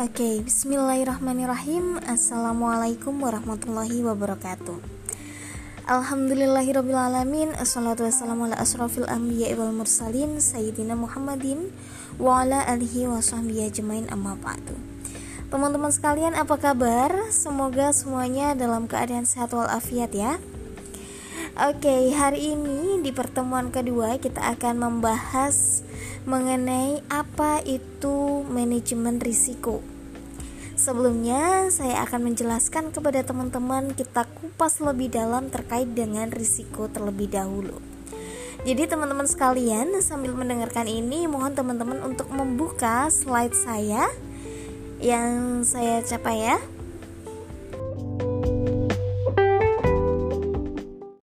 Oke, bismillahirrahmanirrahim. Assalamualaikum warahmatullahi wabarakatuh. Alhamdulillahirrabbilalamin. Assalatu wassalamu ala asrafil anbiya wal mursalin Sayyidina Muhammadin Wa ala alihi wa sahbihi ajmain amma ba'du. Teman-teman sekalian apa kabar? Semoga semuanya dalam keadaan sehat walafiat ya. Oke, hari ini di pertemuan kedua kita akan membahas mengenai apa itu manajemen risiko. Sebelumnya, saya akan menjelaskan kepada teman-teman kita kupas lebih dalam terkait dengan risiko terlebih dahulu. Jadi teman-teman sekalian, sambil mendengarkan ini, mohon teman-teman untuk membuka slide saya yang saya capai ya.